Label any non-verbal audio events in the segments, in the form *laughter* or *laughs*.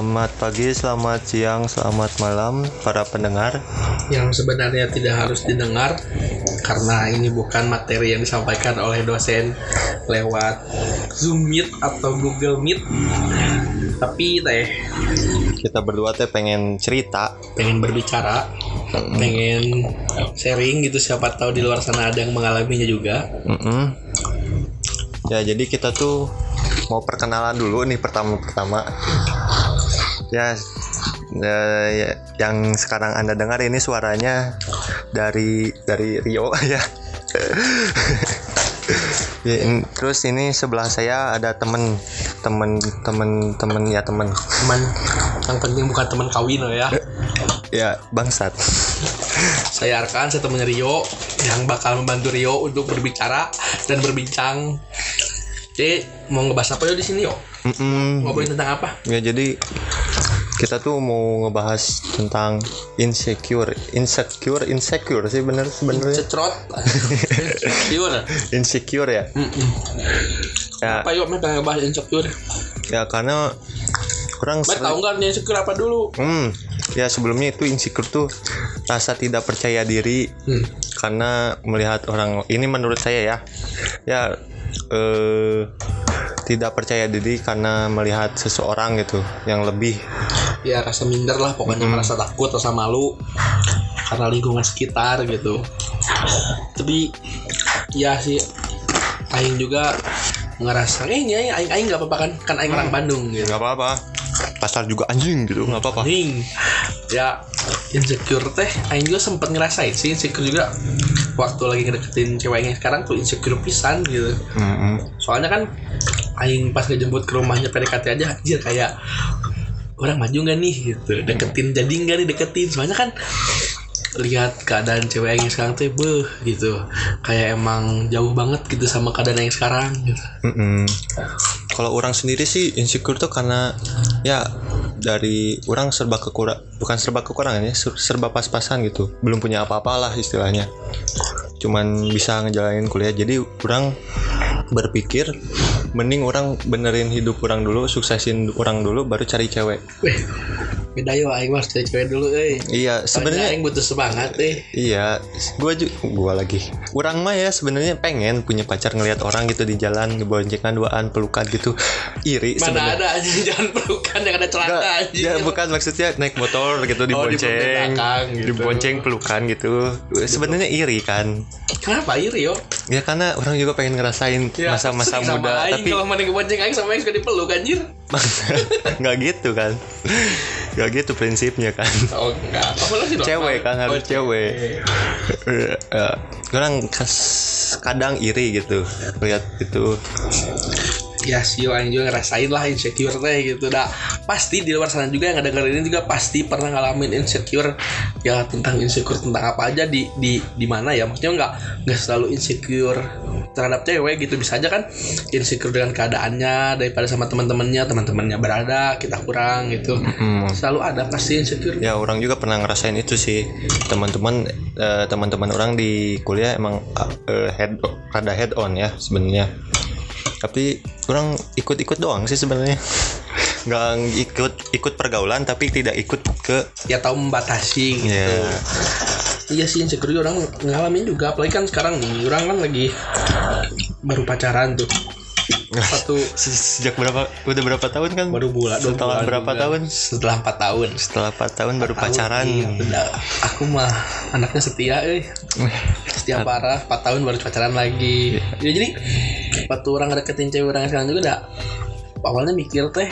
Selamat pagi, selamat siang, selamat malam para pendengar. yang sebenarnya tidak harus didengar karena ini bukan materi yang disampaikan oleh dosen lewat Zoom Meet atau Google Meet. Tapi teh Kita berdua teh pengen cerita. pengen berbicara, pengen sharing gitu siapa tahu di luar sana ada yang mengalaminya juga. Mm-mm. Ya, jadi kita tuh mau perkenalan dulu nih pertama-pertama. Ya, eh, ya, yang sekarang Anda dengar ini suaranya dari dari Rio *laughs* ya. Ya, in- terus ini sebelah saya ada temen temen temen temen ya temen Teman yang penting bukan teman kawin loh ya. ya bangsat Saya Arkan, saya temannya Rio yang bakal membantu Rio untuk berbicara dan berbincang. Jadi mau ngebahas apa yo di sini yo? Mm-mm. Ngobrolin tentang apa? Ya jadi kita tuh mau ngebahas tentang insecure, insecure, insecure sih bener sebenarnya Cetrot. Insecure. *laughs* insecure ya. Mm-mm. Ya, Apa yuk, pengen ngebahas insecure? ya karena kurang Mbak tahu nggak insecure apa dulu? Hmm, ya sebelumnya itu insecure tuh rasa tidak percaya diri Hmm. karena melihat orang ini menurut saya ya, ya eh, tidak percaya diri karena melihat seseorang gitu yang lebih Ya rasa minder lah, pokoknya merasa takut, rasa malu karena lingkungan sekitar gitu. Tapi ya sih, Aing juga ngerasa, eh ini Aing, Aing, Aing nggak apa-apa kan? Kan Aing orang Bandung gitu. nggak apa-apa pasar juga anjing gitu nggak apa-apa Aing, ya insecure teh, Aing juga sempet ngerasain sih insecure juga waktu lagi ngedeketin ceweknya sekarang tuh insecure pisan gitu. Mm-mm. soalnya kan aing pas ngejemput ke rumahnya PDKT aja anjir kayak orang maju nggak nih? Gitu. Deketin jadi nggak nih? Deketin. Soalnya kan lihat keadaan cewek yang sekarang tuh beh gitu. Kayak emang jauh banget gitu sama keadaan yang sekarang gitu. Mm-mm. Kalau orang sendiri sih insecure tuh karena ya dari orang serba kekurang bukan serba kekurangan ya ser- serba pas-pasan gitu. Belum punya apa-apa lah istilahnya. Cuman bisa ngejalanin kuliah. Jadi orang berpikir mending orang benerin hidup orang dulu suksesin orang dulu baru cari cewek *laughs* beda yo aing mah cewek dulu eh iya sebenarnya aing butuh semangat eh Iya, gua juga gua lagi. Orang mah ya sebenarnya pengen punya pacar ngelihat orang gitu di jalan boncengan duaan pelukan gitu. Iri mana sebenarnya. ada aja *laughs* jangan pelukan yang ada celaka Enggak, aja ya bukan maksudnya naik motor gitu di Oh, di bonceng, belakang gitu. di bonceng pelukan gitu. Sebenarnya iri kan. kenapa iri yo Ya karena orang juga pengen ngerasain Ya, masa-masa sama muda, aing, tapi kalau mana ngebonceng aing sama aing suka dipeluk anjir *laughs* nggak gitu kan. Nggak gitu prinsipnya kan. oh enggak apa Cewek kan harus Oh, cewek. Eh, orang kas- kadang iri gitu. Lihat itu ya sih aing juga ngerasain lah insecure teh gitu. Dah pasti di luar sana juga yang ada dengerin ini juga pasti pernah ngalamin insecure. Ya tentang insecure tentang apa aja di di di mana ya. Maksudnya nggak nggak selalu insecure terhadap cewek gitu. Bisa aja kan insecure dengan keadaannya daripada sama teman-temannya. Teman-temannya berada kita kurang gitu. Hmm, selalu ada pasti insecure. Ya orang juga pernah ngerasain itu sih. Teman-teman eh, teman-teman orang di kuliah emang eh, head rada head on ya sebenarnya tapi orang ikut-ikut doang sih sebenarnya. *laughs* Nggak ikut ikut pergaulan tapi tidak ikut ke ya tahu membatasi gitu. Ya Iya sih insecure orang ngalamin juga. Apalagi kan sekarang nih orang kan lagi baru pacaran tuh *laughs* satu. Se- sejak berapa udah berapa tahun kan baru bulan setelah bulan berapa juga. tahun? Setelah empat tahun. Setelah 4 tahun baru Tahun, pacaran. iya, aku mah anaknya setia eh. Setia parah. 4 tahun baru pacaran lagi. Ya jadi waktu orang deketin cewek orang sekarang juga udah awalnya mikir teh.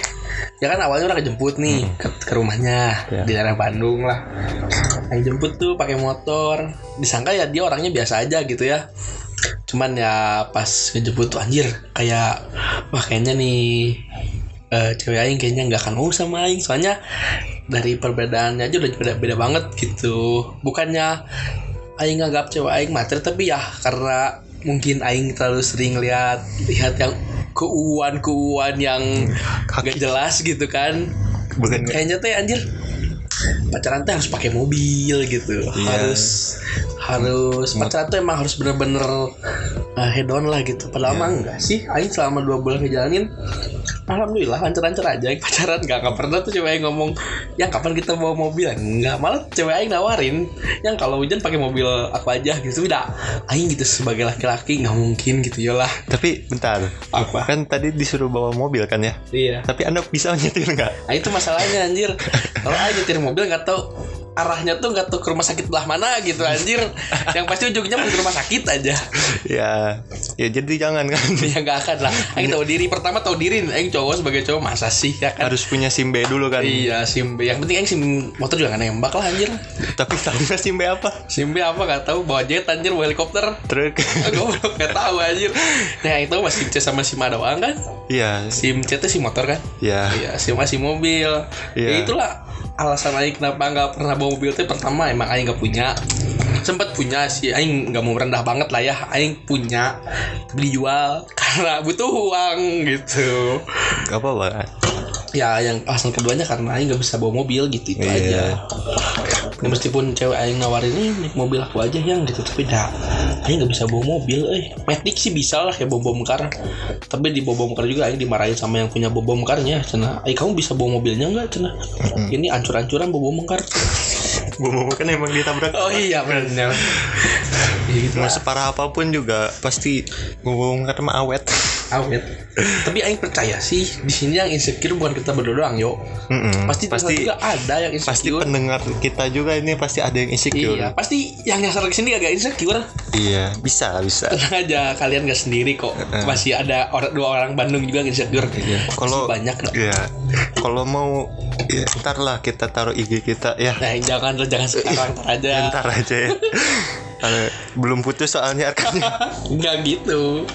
Ya kan awalnya orang kejemput nih ke, ke rumahnya Ya. di daerah Bandung lah. Yang jemput tuh pakai motor. Disangka ya dia orangnya biasa aja gitu ya cuman ya pas ngejemput tuh anjir kayak wah kayaknya nih eh, cewek aing kayaknya nggak akan mau sama aing. Soalnya dari perbedaannya aja udah beda, beda banget gitu. Bukannya aing nganggap cewek aing materi tapi ya karena mungkin aing terlalu sering lihat lihat yang keuuan keuuan yang gak jelas gitu kan. Bukan. Kayaknya teh anjir pacaran teh harus pakai mobil gitu Iya. harus harus pacaran tuh emang harus bener-bener uh, head on lah gitu padahal Iya. mah enggak sih Aing selama dua bulan ngejalanin alhamdulillah lancar-lancar aja Aing pacaran nggak nggak pernah tuh cewek Aing ngomong yang kapan kita bawa mobil nggak malah cewek Aing nawarin yang kalau hujan pakai mobil aku aja gitu tidak Aing gitu sebagai laki-laki nggak mungkin gitu yolah Tapi bentar. Apa? Kan tadi disuruh bawa mobil kan ya? iya Tapi Anda bisa nyetir nggak? nah itu masalahnya anjir *laughs* kalau Aing nyetir mobil nggak tahu arahnya tuh nggak tahu ke rumah sakit belah mana gitu anjir yang pasti ujungnya mau ke rumah sakit aja ya, ya jadi jangan kan. *laughs* ya nggak akan lah. Aing tahu diri. Pertama tahu diri Aing cowok sebagai cowok masa sih ya kan? Harus punya SIM B dulu kan. Iya SIM B Yang penting Aing SIM motor juga gak nembak lah anjir. Tapi tahu nggak SIM B apa? SIM B apa gak tahu. Bawa jet anjir Bawa helikopter. Truk. *laughs* Belum gak tahu anjir. Nah yang tahu masih C sama SIM A doang kan? Iya, SIM C itu SIM motor kan? Ya. Iya SIM A SIM mobil. Ya Iya. itulah alasan Aing kenapa gak pernah bawa mobil itu Pertama emang Aing gak punya sempet punya sih Aing gak mau merendah banget lah ya. Aing punya Tapi dijual *laughs* Karena butuh uang gitu. Gak apa-apa. ya yang alasan keduanya karena Aing gak bisa bawa mobil gitu itu Iya. aja. Ya, meskipun cewek Aing nawarin ini naik mobil aku aja yang gitu tapi dah. Aing gak bisa bawa mobil eh. Matic sih bisa lah kayak bawa bongkar tapi di bawa bongkar juga Aing dimarahin sama yang punya bawa bongkarnya cina. Aing kamu bisa bawa mobilnya nggak cina? Ini ancur-ancuran bawa bongkar Gue mau kan emang ditabrak. oh iya benar *laughs* ya gitu separah apa pun juga pasti ngomong kata mah awet. awet tapi Aing percaya sih di sini yang insecure bukan kita berdua doang yo Mm-mm. pasti, pasti juga ada yang pasti insecure pendengar kita juga ini pasti ada yang insecure. Iya, pasti yang nyasar ke sini agak insecure. Iya, bisa lah bisa. Tenang aja, kalian gak sendiri kok. Masih ada orang dua orang Bandung juga yang insecure. Iya. Kalau banyak. Iya. Kalau mau ya, ntar lah kita taruh IG kita ya. Nah, jangan jangan sekarang ntar aja. Ntar aja ya. Belum putus soalnya rekannya. *laughs* Enggak gitu.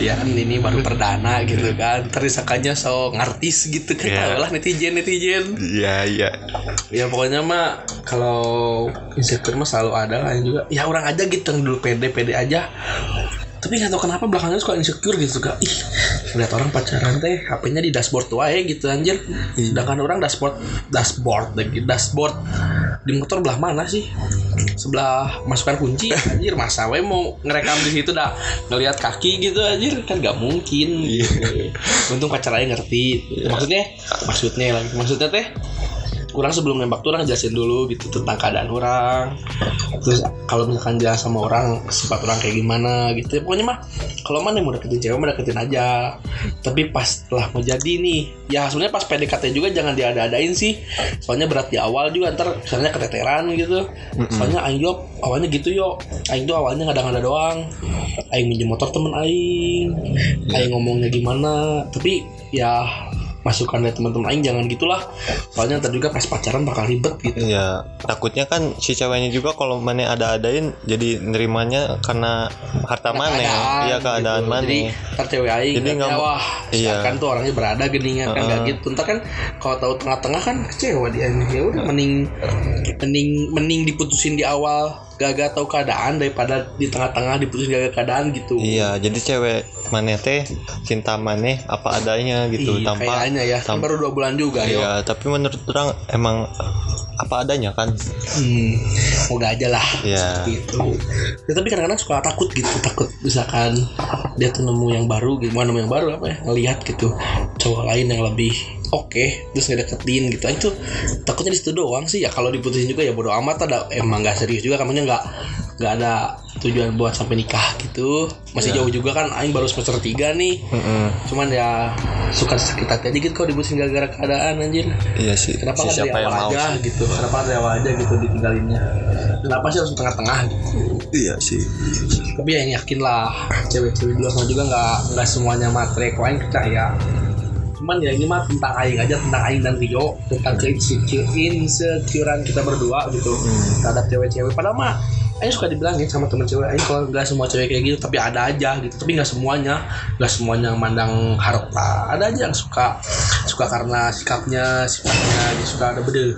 Ya kan ini baru perdana gitu kan. Terisakanya so ngartis gitu kan. Iya. Tahu lah netizen netizen. Iya, iya. Ya pokoknya mah kalau insecure mah selalu ada lah yang juga. Ya orang aja gitu yang dulu pede pede aja. Tapi nggak tahu kenapa belakangan suka insecure gitu kak. Ih, lihat orang pacaran teh HP-nya di dashboard tuh aja gitu anjir. Sedangkan orang dashboard dashboard lagi dashboard di motor belah mana sih? Sebelah masukkan kunci *laughs* anjir masa we mau ngerekam di situ dah ngelihat kaki gitu anjir kan nggak mungkin. Untung pacarnya ngerti. Maksudnya maksudnya lagi maksudnya teh kurang sebelum nembak tuh orang jelasin dulu gitu tentang keadaan orang. Terus kalau misalkan jelas sama orang sifat orang kayak gimana gitu. Ya pokoknya mah kalau mana mau deketin cewek mah deketin aja. Tapi pas setelah mau jadi nih ya sebenarnya pas PDKT juga jangan diada-adain sih. Soalnya berat di awal juga ntar misalnya keteteran gitu. Soalnya Aing juga awalnya gitu yo Aing tuh awalnya ngada-ngada doang. Aing minjem motor temen Aing. Aing ngomongnya gimana. Tapi ya masukan dari teman-teman Aing jangan gitulah soalnya ntar juga pas pacaran bakal ribet gitu Iya, takutnya kan si ceweknya juga kalau mana ada-adain jadi nerimanya karena harta mana. Iya, keadaan gitu. mana. jadi ntar cewek Aing Jadi nggak wah iya. kan tuh orangnya berada geningan kan nggak gitu ntar kan kalau tahu tengah-tengah kan kecewa dia ya udah mending mending mending diputusin di awal gak tahu keadaan daripada di tengah-tengah diputusin gak keadaan gitu Iya, jadi cewek mana teh cinta mana apa adanya gitu Iya, tanpa kayaknya ya. Kan tam- baru dua bulan juga ya tapi menurut orang emang apa adanya kan. hmm, moga aja lah. Iya. seperti itu ya, tapi kadang-kadang suka takut gitu takut misalkan dia tuh nemu yang baru gitu. Nemu yang baru apa ya ngelihat gitu. Cowok lain yang lebih oke terus ngedeketin gitu. Itu takutnya di situ doang sih. Ya kalau diputusin juga ya bodo amat ada emang nggak serius juga kamunya nggak nggak ada tujuan buat sampai nikah gitu masih Iya. jauh juga kan Aing baru semester 3 nih Mm-mm. cuman ya suka sakit hati aja gitu kalau diputusin gara-gara keadaan anjir Iya sih. Kenapa Si dari siapa yang awal mau? aja gitu? Kenapa dari awal aja gitu ditinggalinnya? Kenapa sih harus tengah-tengah gitu? Iya sih. Tapi yang yakin lah cewek-cewek di luar sana juga nggak nggak semuanya matre kok aing percaya. Cuman ya ini mah tentang aing aja tentang aing dan Rio tentang keinsecure insecurean kita berdua gitu terhadap cewek-cewek. Padahal mah Aing suka dibilangin sama temen cewek Aing kalau nggak semua cewek kayak gitu tapi ada aja gitu tapi nggak semuanya nggak semuanya mandang harta ada aja yang suka suka karena sikapnya sifatnya dia suka ada bede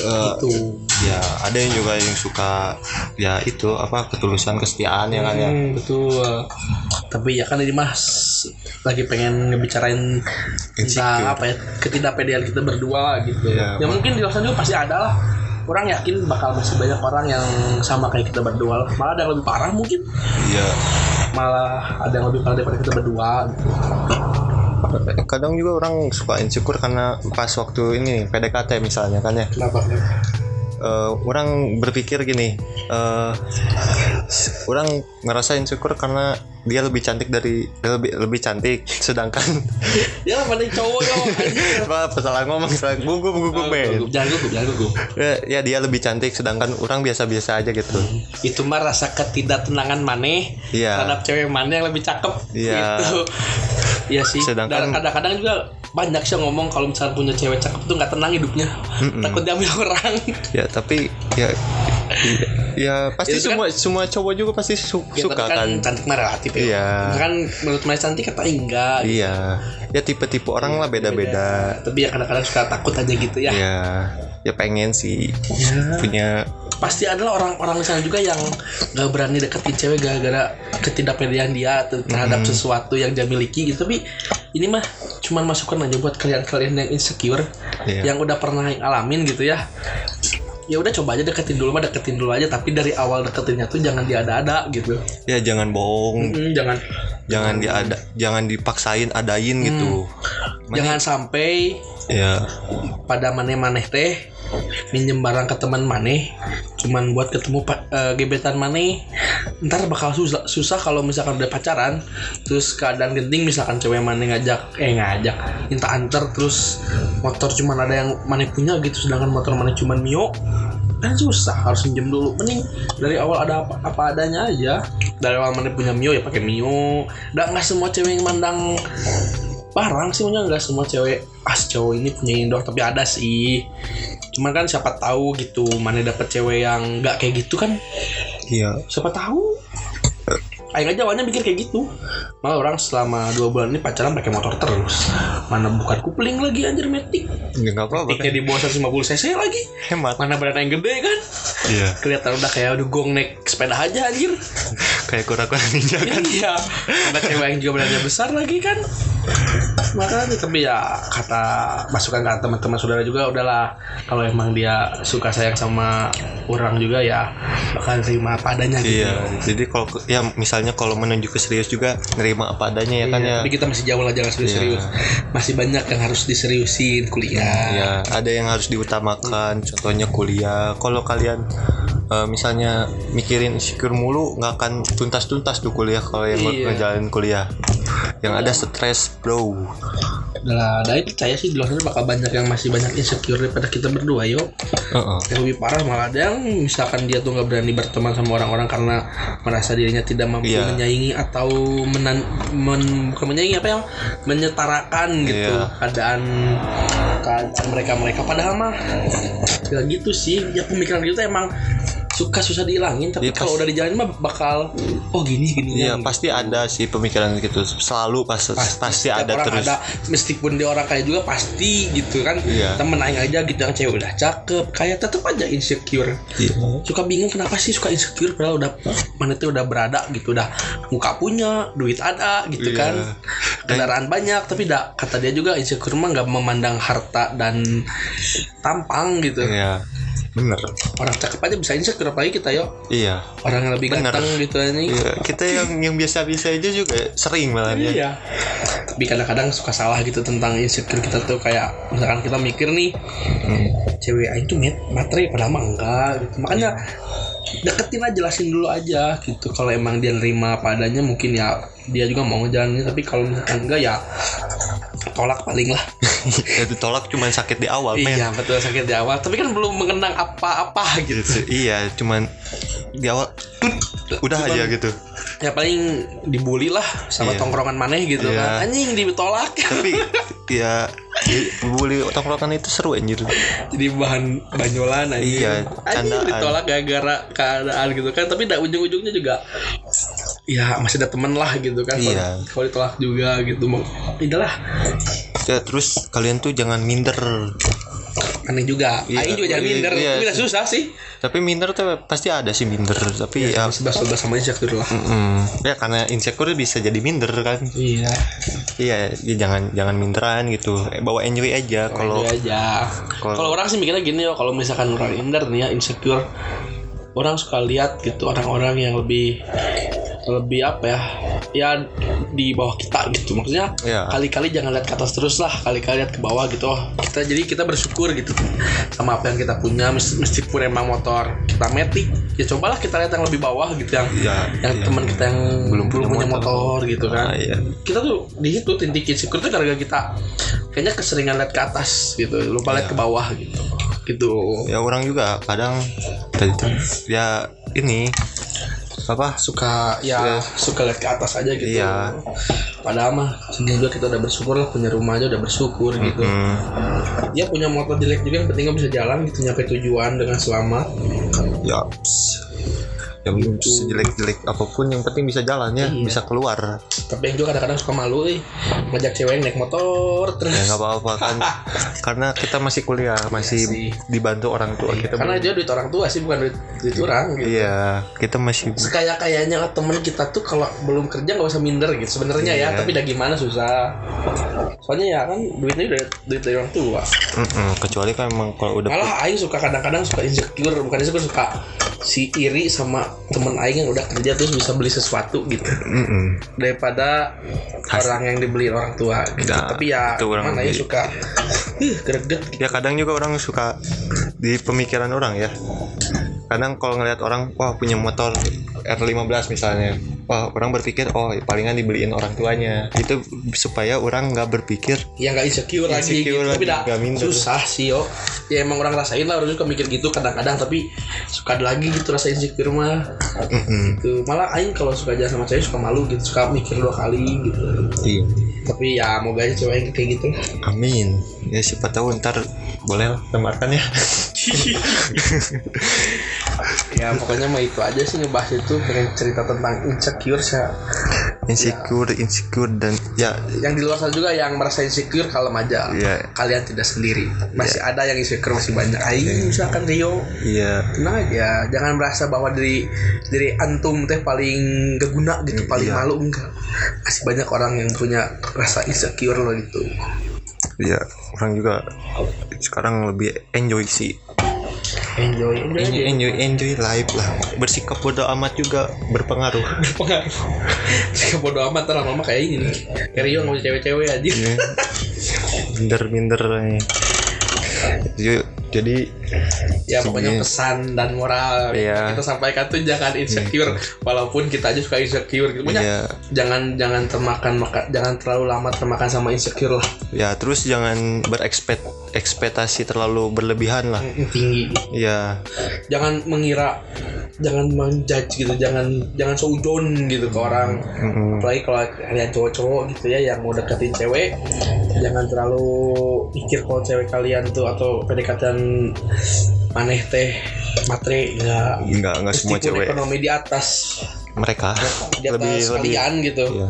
Eh, gitu ya ada yang juga yang suka ya itu apa ketulusan kesetiaan ya kan ya. Hmm, betul. Tapi ya kan ini mas lagi pengen ngebicarain tentang apa ya ketidakpedean kita berdua gitu. Iya, ya mak- mungkin di luar sana juga pasti ada lah. Orang yakin bakal masih banyak orang yang sama kayak kita berdua lah. Malah ada yang lebih parah mungkin. Iya. Malah ada yang lebih parah daripada kita berdua gitu. kadang juga orang suka insecure karena pas waktu ini PDKT misalnya kan ya kenapa Eh, orang berpikir gini s- orang ngerasa insecure karena dia lebih cantik dari lebih lebih cantik sedangkan *laughs* ya mana cowok anjir. apa salah ngomong salah gugup gugup men jangan gugup jangan gugup ya, ya dia lebih cantik sedangkan orang biasa-biasa aja gitu itu mah rasa ketidaktenangan maneh Iya. terhadap cewek mana yang lebih cakep Iya. gitu Iya sih Sedangkan- Dan kadang-kadang juga banyak sih yang ngomong kalau misalnya punya cewek cakep tuh nggak tenang hidupnya. Takut diambil *laughs* orang. Ya tapi ya ya pasti Itu kan- semua semua cowok juga pasti su- Ya, suka tapi kan, kan. cantik mah relatif ya. Iya. kan menurut mana cantik kata enggak iya. Ya tipe-tipe orang lah beda-beda. tapi ya kadang-kadang suka takut aja gitu ya. Ya ya pengen sih Ya. punya pasti adalah orang-orang di sana juga yang gak berani deketin cewek gara-gara ketidakpedean dia ter- terhadap sesuatu yang dia miliki gitu. Tapi ini mah cuman masukan aja buat kalian-kalian yang insecure Iya. yang udah pernah ngalamin gitu ya. Ya udah coba aja deketin dulu mah deketin dulu aja. Tapi dari awal deketinnya tuh jangan diada-ada gitu. Ya jangan bohong. Mm, jangan. Jangan diada jangan dipaksain adain gitu. Mana- jangan sampai ya pada maneh-maneh teh minjem barang ke teman maneh cuman buat ketemu eh, gebetan maneh. Ntar bakal susah, susah kalau misalkan udah pacaran terus keadaan genting misalkan cewek maneh ngajak eh ngajak minta antar terus motor cuman ada yang maneh punya gitu sedangkan motor maneh cuman mio kan susah harus minjem dulu. Mending dari awal ada apa, apa adanya aja. Dari awal maneh punya mio ya pakai mio. Dan nggak semua cewek yang mandang barang sih maksudnya nggak semua cewek as cowok ini punya indoor tapi ada sih cuman kan siapa tahu gitu mana dapet cewek yang nggak kayak gitu kan. Iya. Siapa tahu. Aing aja awalnya mikir kayak gitu. Malah orang selama dua bulan ini pacaran pakai motor terus. Mana bukan kupling lagi anjir metik. Ya nggak apa-apa Metiknya di bawah 150 cc lagi. Hemat. Mana badan yang gede kan. Iya. Kelihatan udah kayak dugong naik sepeda aja anjir *laughs* kayak kura-kura ninja kan. Iya. Ada cewek yang juga badannya besar lagi kan. Makanya tapi ya kata masukan kata teman-teman saudara juga udahlah. Kalau emang dia suka sayang sama orang juga ya bakal terima apa adanya gitu. iya. Jadi kalau ya misalnya kalau menuju ke serius juga nerima apa adanya ya kan Iya, ya. Tapi kita masih jauh lah jangan serius-serius. Masih banyak yang harus diseriusin kuliah. ya ada yang harus diutamakan. Contohnya kuliah. Kalau kalian eh, misalnya mikirin insecure mulu nggak akan tuntas-tuntas tuh kuliah kalau yang Iya. ngejalanin kuliah yang ada stres bro ada itu percaya sih di luar sana bakal banyak yang masih banyak insecure daripada kita berdua yuk. Heeh. Yang lebih parah malah ada yang misalkan dia tuh nggak berani berteman sama orang-orang karena merasa dirinya tidak mampu Iya. menyaingi atau menan, men, bukan menyaingi apa yang menyetarakan gitu keadaan keadaan mereka mereka padahal mah ya gitu sih ya pemikiran gitu emang suka susah dihilangin tapi Iya, kalau udah dijalanin mah bakal oh gini gini Iya pasti ada sih pemikiran gitu. Selalu pas pasti, setiap ada orang terus. ada. Meskipun dia orang kaya juga pasti gitu kan. Iya. temen aing aja gitu yang cewek udah cakep kayak tetep aja insecure. Iya. suka bingung kenapa sih suka insecure padahal udah mana tuh udah berada gitu udah muka punya duit ada gitu Iya. kan. Kendaraan banyak tapi dah kata dia juga insecure mah nggak memandang harta dan tampang gitu. Iya bener orang cakep aja bisa insecure apalagi kita yo iya orang yang lebih Bener. ganteng gitu ini Iya, kita yang yang biasa-biasa aja juga sering malah ya. Iya. Tapi kadang-kadang suka salah gitu tentang insecure kita tuh kayak misalkan kita mikir nih cewek aing tuh mat materi padahal mah enggak gitu. Makanya deketin aja jelasin dulu aja gitu. Kalau emang dia nerima apa adanya mungkin ya dia juga mau ngejalanin tapi kalau misalkan enggak ya tolak paling lah. *laughs* Ya, ditolak cuma sakit di awal men. iya betul sakit di awal tapi kan belum mengenang apa-apa gitu. Iya cuman di awal tut, udah Cuman- aja gitu Ya paling dibully lah sama Iya. tongkrongan maneh gitu Iya. kan. Anjing ditolak. tapi *laughs* ya bully tongkrongan itu seru anjir jadi bahan banyolan aja. Iya, Anjing ditolak gara-gara keadaan gitu kan, tapi ujung-ujungnya juga ya masih ada temen lah gitu kan. Kalau- Iya. Kalau ditolak juga gitu mau udahlah ya terus kalian tuh jangan minder aneh juga. Iya, Aing juga jangan iya, minder, iya. tapi susah sih. tapi minder tuh pasti ada sih minder tapi ya Sebab-sebab sama insecure lah. mm, ya karena insecure bisa jadi minder kan Iya. iya ya jangan jangan minderan gitu eh, bawa enjoy aja kalau aja. kalau- orang sih mikirnya gini yo, kalau misalkan orang minder nih ya insecure, orang suka lihat gitu orang-orang yang lebih lebih apa ya? Ya di bawah kita gitu. Maksudnya Ya. kali-kali jangan lihat ke atas terus lah. Kali-kali lihat ke bawah gitu. Oh kita jadi kita bersyukur gitu sama apa yang kita punya. Mes- meskipun emang motor kita metik ya cobalah kita lihat yang lebih bawah gitu. Yang Ya, yang ya. teman kita yang belum Belum punya punya motor, gitu Ah, kan iya. kita tuh di situ titik insecure tuh gara-gara kita kayaknya keseringan lihat ke atas gitu. Lupa lihat Iya. ke bawah gitu. Gitu. Ya orang juga kadang tadi tuh, ya ini apa? Suka ya suka lihat ke atas aja gitu. Iya. padahal mah juga kita udah bersyukur lah punya rumah aja udah bersyukur gitu. Hmm, dia punya motor jelek juga yang penting bisa jalan gitu nyampe tujuan dengan selamat. Ya ps. ya belum sejelek-jelek apa pun yang penting bisa jalan ya Iya. bisa keluar. Tapi yang juga kadang-kadang suka malu eh ngajak cewek yang naik motor terus. Ya nggak apa-apa kan. *laughs* Karena kita masih kuliah masih sih. dibantu orang tua kita karena belum- dia duit orang tua sih bukan duit duit orang gitu. Iya kita masih kayak kayaknya temen kita tuh kalau belum kerja nggak usah minder gitu. Sebenarnya ya Iya. tapi udah gimana susah. Soalnya ya kan duitnya udah duit dari orang tua. Mm-mm, kecuali kan emang kalau udah malah Aing suka kadang-kadang suka insecure. Bukan insecure suka si iri sama temen Aing yang udah kerja terus bisa beli sesuatu gitu Mm-mm. daripada orang yang dibeli orang tua gitu. Nah, tapi ya itu orang mana beli. suka greget gitu. ya kadang juga orang suka di pemikiran orang ya kadang kalau ngelihat orang wah punya motor R15 misalnya. Wah orang berpikir oh palingan dibeliin orang tuanya. Itu supaya orang nggak berpikir ya nggak insecure, lagi Insecure gitu. tapi lagi, dah nggak minder. susah sih yo. Ya emang orang rasain lah orang suka mikir gitu kadang-kadang tapi suka ada lagi gitu rasa insecure mah. Mm-mm. gitu. Malah Aing kalau suka jalan sama cewek suka malu gitu suka mikir dua kali gitu. Iya. tapi ya moga aja cewek Aing kayak gitu. Amin. Ya siapa tahu ntar boleh lah tamarkan ya *laughs* ya pokoknya mah itu aja sih ngebahas itu pengen cerita tentang insecure sih insecure insecure dan ya yang di luar sana juga yang merasa insecure kalem aja. Iya. kalian tidak sendiri. Masih ada yang insecure masih banyak. Ayo misalkan Rio. Iya. Tenang aja. Jangan merasa bahwa diri diri antum teh paling gak guna gitu paling Iya. malu enggak. Masih banyak orang yang punya rasa insecure loh gitu. Iya orang juga sekarang lebih enjoy sih enjoy enjoy enjoy enjoy, enjoy life lah. Bersikap bodoh amat juga berpengaruh. *laughs* Pengaruh Sikap bodo amat ntar lama-lama kayak ini nih. Kayak Rio cewek-cewek aja Iya. minder minder nih. Ju- jadi ya pokoknya Iya. pesan dan moral. Iya. kita sampaikan tuh jangan insecure. Walaupun kita aja suka insecure gitu. Iya. jangan jangan termakan maka jangan terlalu lama termakan sama insecure lah. Ya terus jangan berekspet ekspektasi terlalu berlebihan lah. Tinggi. Ya jangan mengira jangan menjudge gitu. Jangan jangan seujon gitu ke orang. Mm, apalagi kalau kalian cowok-cowok gitu ya yang mau deketin cewek jangan terlalu mikir kalau cewek kalian tuh atau pendekatan maneh teh matre enggak. Nggak nggak semua cewek. ekonomi di atas. Mereka. Di atas lebih lebih. kalian gitu. Iya.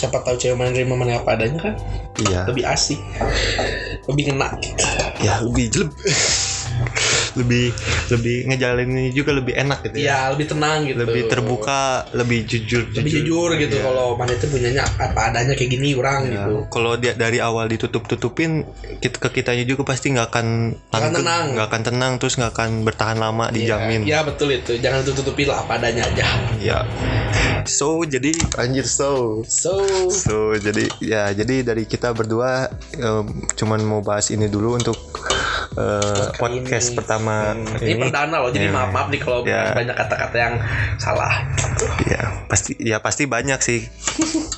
Siapa tahu cewek mana nerima mana apa adanya kan? Iya. Lebih asik. Lebih ngena. Gitu. ya lebih jelek lebih lebih ngejalanin juga lebih enak gitu ya. Ya lebih tenang gitu. Lebih terbuka lebih jujur lebih jujur. gitu Iya. kalau mana itu punyanya apa adanya kayak gini orang Ya, gitu. Kalau dia dari awal ditutup tutupin ke kitanya juga pasti nggak akan akan langgeng, tenang. nggak akan tenang terus nggak akan bertahan lama dijamin. ya, ya betul itu. Jangan tutup-tutupi lah apa adanya aja. Ya so jadi anjir so. So. So jadi ya jadi dari kita berdua em, cuman mau bahas ini dulu untuk kali podcast ini. pertama ini, ini. perdana loh jadi Ya. maaf maaf nih kalau Ya. banyak kata-kata yang salah. Ya pasti ya pasti banyak sih.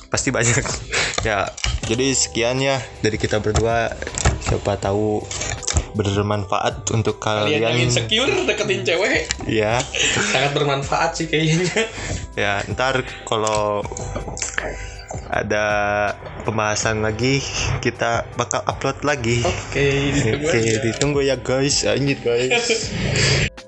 Pasti banyak. *laughs* Ya jadi sekian ya dari kita berdua. Siapa tahu bermanfaat untuk kalian yang kalian. insecure deketin cewek. Ya. Sangat bermanfaat sih kayaknya. Ya ntar kalau ada pembahasan lagi kita bakal upload lagi. Oke ditunggu oke aja. ditunggu ya guys. Anjir guys *laughs*